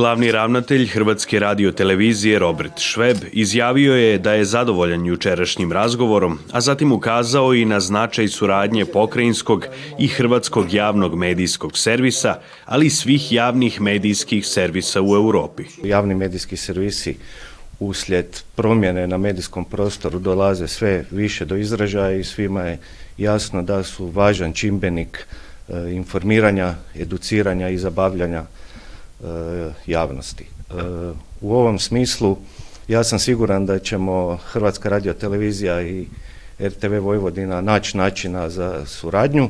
Glavni ravnatelj Hrvatske televizije Robert Šveb izjavio je da je zadovoljan jučerašnjim razgovorom, a zatim ukazao i na značaj suradnje pokrajinskog i hrvatskog javnog medijskog servisa, ali i svih javnih medijskih servisa u Europi. Javni medijski servisi uslijed promjene na medijskom prostoru dolaze sve više do izražaja i svima je jasno da su važan čimbenik e, informiranja, educiranja i zabavljanja E, javnosti. E, u ovom smislu ja sam siguran da ćemo Hrvatska radiotelevizija i RTV Vojvodina naći načina za suradnju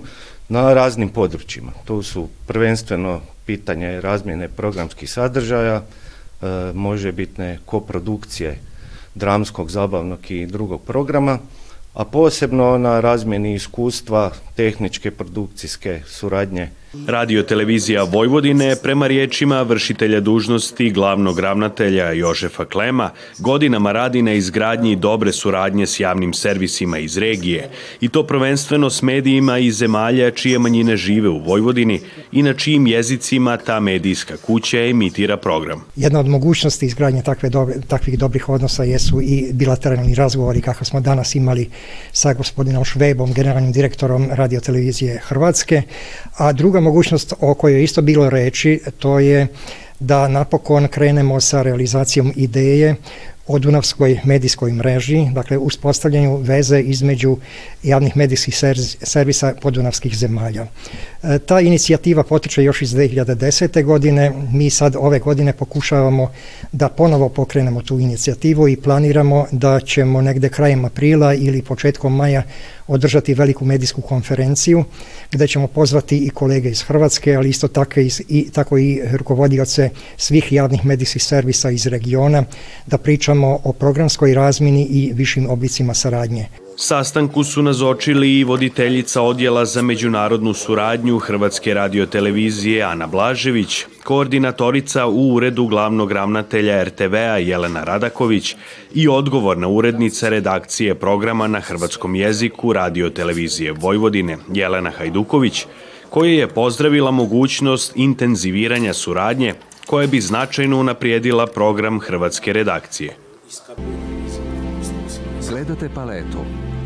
na raznim područjima. To su prvenstveno pitanje razmjene programskih sadržaja, e, možebitne koprodukcije dramskog, zabavnog i drugog programa, a posebno na razmjeni iskustva tehničke produkcijske suradnje Radio televizija Vojvodine prema riječima vršitelja dužnosti glavnog ravnatelja Jožefa Klema godinama radi na izgradnji dobre suradnje s javnim servisima iz regije i to prvenstveno s medijima iz zemalja čije manjine žive u Vojvodini i na čijim jezicima ta medijska kuća emitira program. Jedna od mogućnosti izgradnje takve takvih dobrih odnosa jesu i bilateralni razgovori kako smo danas imali sa gospodinom Švebom, generalnim direktorom radiotelevizije Hrvatske, a druga mogućnost o kojoj je isto bilo reći, to je da napokon krenemo sa realizacijom ideje o Dunavskoj medijskoj mreži, dakle uspostavljanju veze između javnih medijskih servisa podunavskih zemalja. E, ta inicijativa potiče još iz 2010. godine, mi sad ove godine pokušavamo da ponovo pokrenemo tu inicijativu i planiramo da ćemo negde krajem aprila ili početkom maja održati veliku medijsku konferenciju gdje ćemo pozvati i kolege iz Hrvatske, ali isto tako i, tako i rukovodioce svih javnih medijskih servisa iz regiona da pričamo o programskoj razmini i višim oblicima saradnje. Sastanku su nazočili i voditeljica Odjela za međunarodnu suradnju Hrvatske radiotelevizije Ana Blažević, koordinatorica u Uredu glavnog ravnatelja RTV-a Jelena Radaković i odgovorna urednica redakcije programa na hrvatskom jeziku radiotelevizije Vojvodine Jelena Hajduković, koja je pozdravila mogućnost intenziviranja suradnje koja bi značajno unaprijedila program Hrvatske redakcije. Gledate paletu.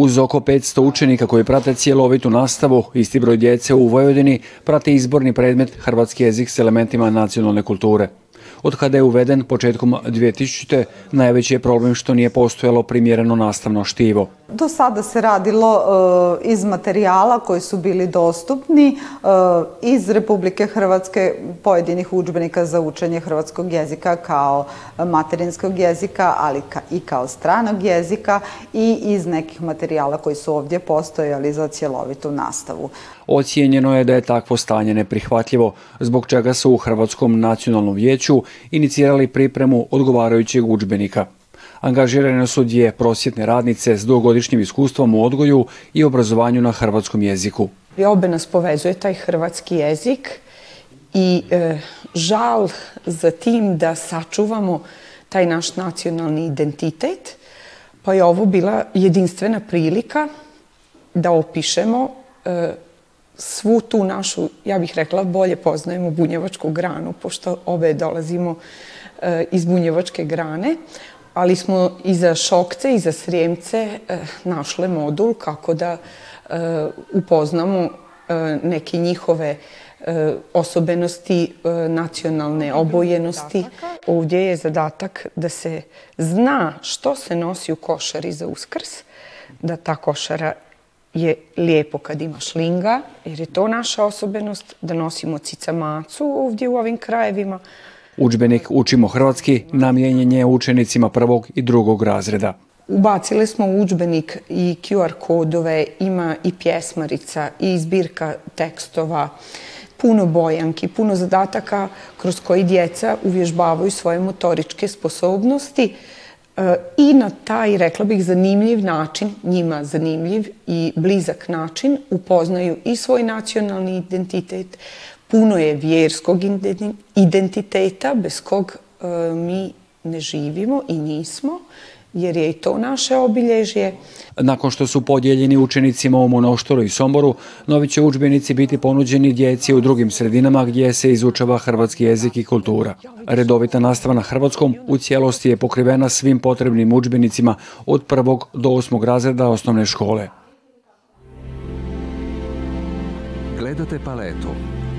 Uz oko 500 učenika koji prate cjelovitu nastavu, isti broj djece u Vojvodini prate izborni predmet hrvatski jezik s elementima nacionalne kulture. Od kada je uveden početkom 2000. najveći je problem što nije postojalo primjereno nastavno štivo. Do sada se radilo e, iz materijala koji su bili dostupni e, iz Republike Hrvatske pojedinih udžbenika za učenje hrvatskog jezika kao materinskog jezika, ali i kao stranog jezika i iz nekih materijala koji su ovdje postojali za cjelovitu nastavu. Ocijenjeno je da je takvo stanje neprihvatljivo, zbog čega su u Hrvatskom nacionalnom vijeću inicirali pripremu odgovarajućeg udžbenika angažirane su dvije prosjetne radnice s dugogodišnjim iskustvom u odgoju i obrazovanju na hrvatskom jeziku. Obe nas povezuje taj hrvatski jezik i e, žal za tim da sačuvamo taj naš nacionalni identitet, pa je ovo bila jedinstvena prilika da opišemo e, svu tu našu, ja bih rekla, bolje poznajemo bunjevačku granu, pošto obe dolazimo e, iz bunjevačke grane, ali smo i za šokce i za srijemce eh, našle modul kako da eh, upoznamo eh, neke njihove osobenosti, nacionalne obojenosti. Ovdje je zadatak da se zna što se nosi u košari za uskrs, da ta košara je lijepo kad ima šlinga, jer je to naša osobenost, da nosimo cicamacu ovdje u ovim krajevima, Učbenik Učimo hrvatski namijenjen je učenicima prvog i drugog razreda. Ubacili smo u i QR kodove, ima i pjesmarica i zbirka tekstova, puno bojanki, puno zadataka kroz koji djeca uvježbavaju svoje motoričke sposobnosti e, i na taj, rekla bih, zanimljiv način, njima zanimljiv i blizak način, upoznaju i svoj nacionalni identitet, puno je vjerskog identiteta bez kog e, mi ne živimo i nismo, jer je i to naše obilježje. Nakon što su podijeljeni učenicima u Monoštoru i Somboru, novi će učbenici biti ponuđeni djeci u drugim sredinama gdje se izučava hrvatski jezik i kultura. Redovita nastava na hrvatskom u cijelosti je pokrivena svim potrebnim učbenicima od prvog do osmog razreda osnovne škole. Gledate paletu.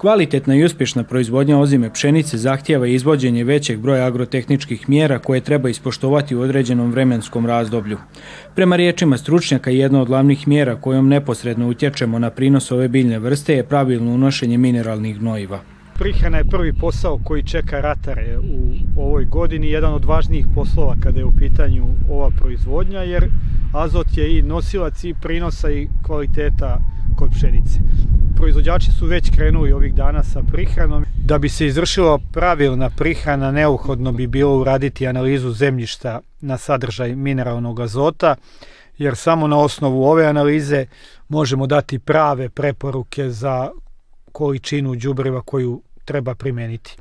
Kvalitetna i uspješna proizvodnja ozime pšenice zahtjeva izvođenje većeg broja agrotehničkih mjera koje treba ispoštovati u određenom vremenskom razdoblju. Prema riječima stručnjaka, jedna od glavnih mjera kojom neposredno utječemo na prinos ove biljne vrste je pravilno unošenje mineralnih gnojiva. Prihrana je prvi posao koji čeka ratare u ovoj godini, jedan od važnijih poslova kada je u pitanju ova proizvodnja, jer azot je i nosilac i prinosa i kvaliteta kod pšenice proizvođači su već krenuli ovih dana sa prihranom. Da bi se izvršila pravilna prihrana, neophodno bi bilo uraditi analizu zemljišta na sadržaj mineralnog azota, jer samo na osnovu ove analize možemo dati prave preporuke za količinu đubriva koju treba primeniti.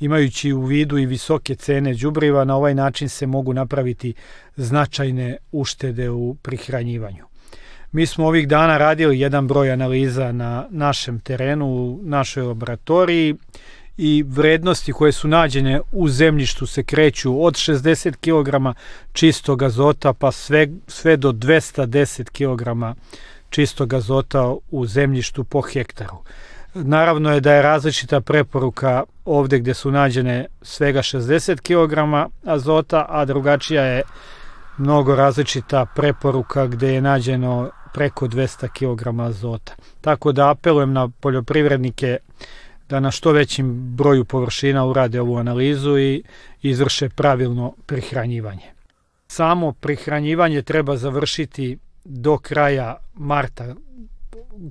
Imajući u vidu i visoke cene đubriva, na ovaj način se mogu napraviti značajne uštede u prihranjivanju. Mi smo ovih dana radili jedan broj analiza na našem terenu, u našoj laboratoriji i vrednosti koje su nađene u zemljištu se kreću od 60 kg čistog azota pa sve, sve do 210 kg čistog azota u zemljištu po hektaru. Naravno je da je različita preporuka ovdje gdje su nađene svega 60 kg azota, a drugačija je mnogo različita preporuka gdje je nađeno preko 200 kg azota. Tako da apelujem na poljoprivrednike da na što većim broju površina urade ovu analizu i izvrše pravilno prihranjivanje. Samo prihranjivanje treba završiti do kraja marta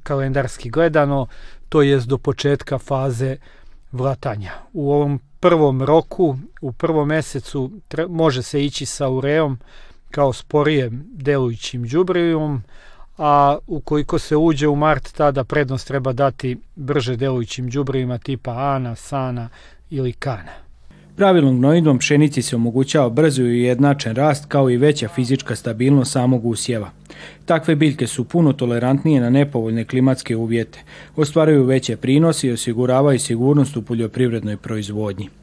kalendarski gledano, to jest do početka faze vlatanja. U ovom prvom roku, u prvom mjesecu može se ići sa ureom kao sporijem delujućim đubrivom, a ukoliko se uđe u mart tada prednost treba dati brže delujućim džubrivima tipa ana, sana ili kana. Pravilnom gnojidbom pšenici se omogućava brzo i ujednačen rast kao i veća fizička stabilnost samog usjeva. Takve biljke su puno tolerantnije na nepovoljne klimatske uvjete, ostvaraju veće prinose i osiguravaju sigurnost u poljoprivrednoj proizvodnji.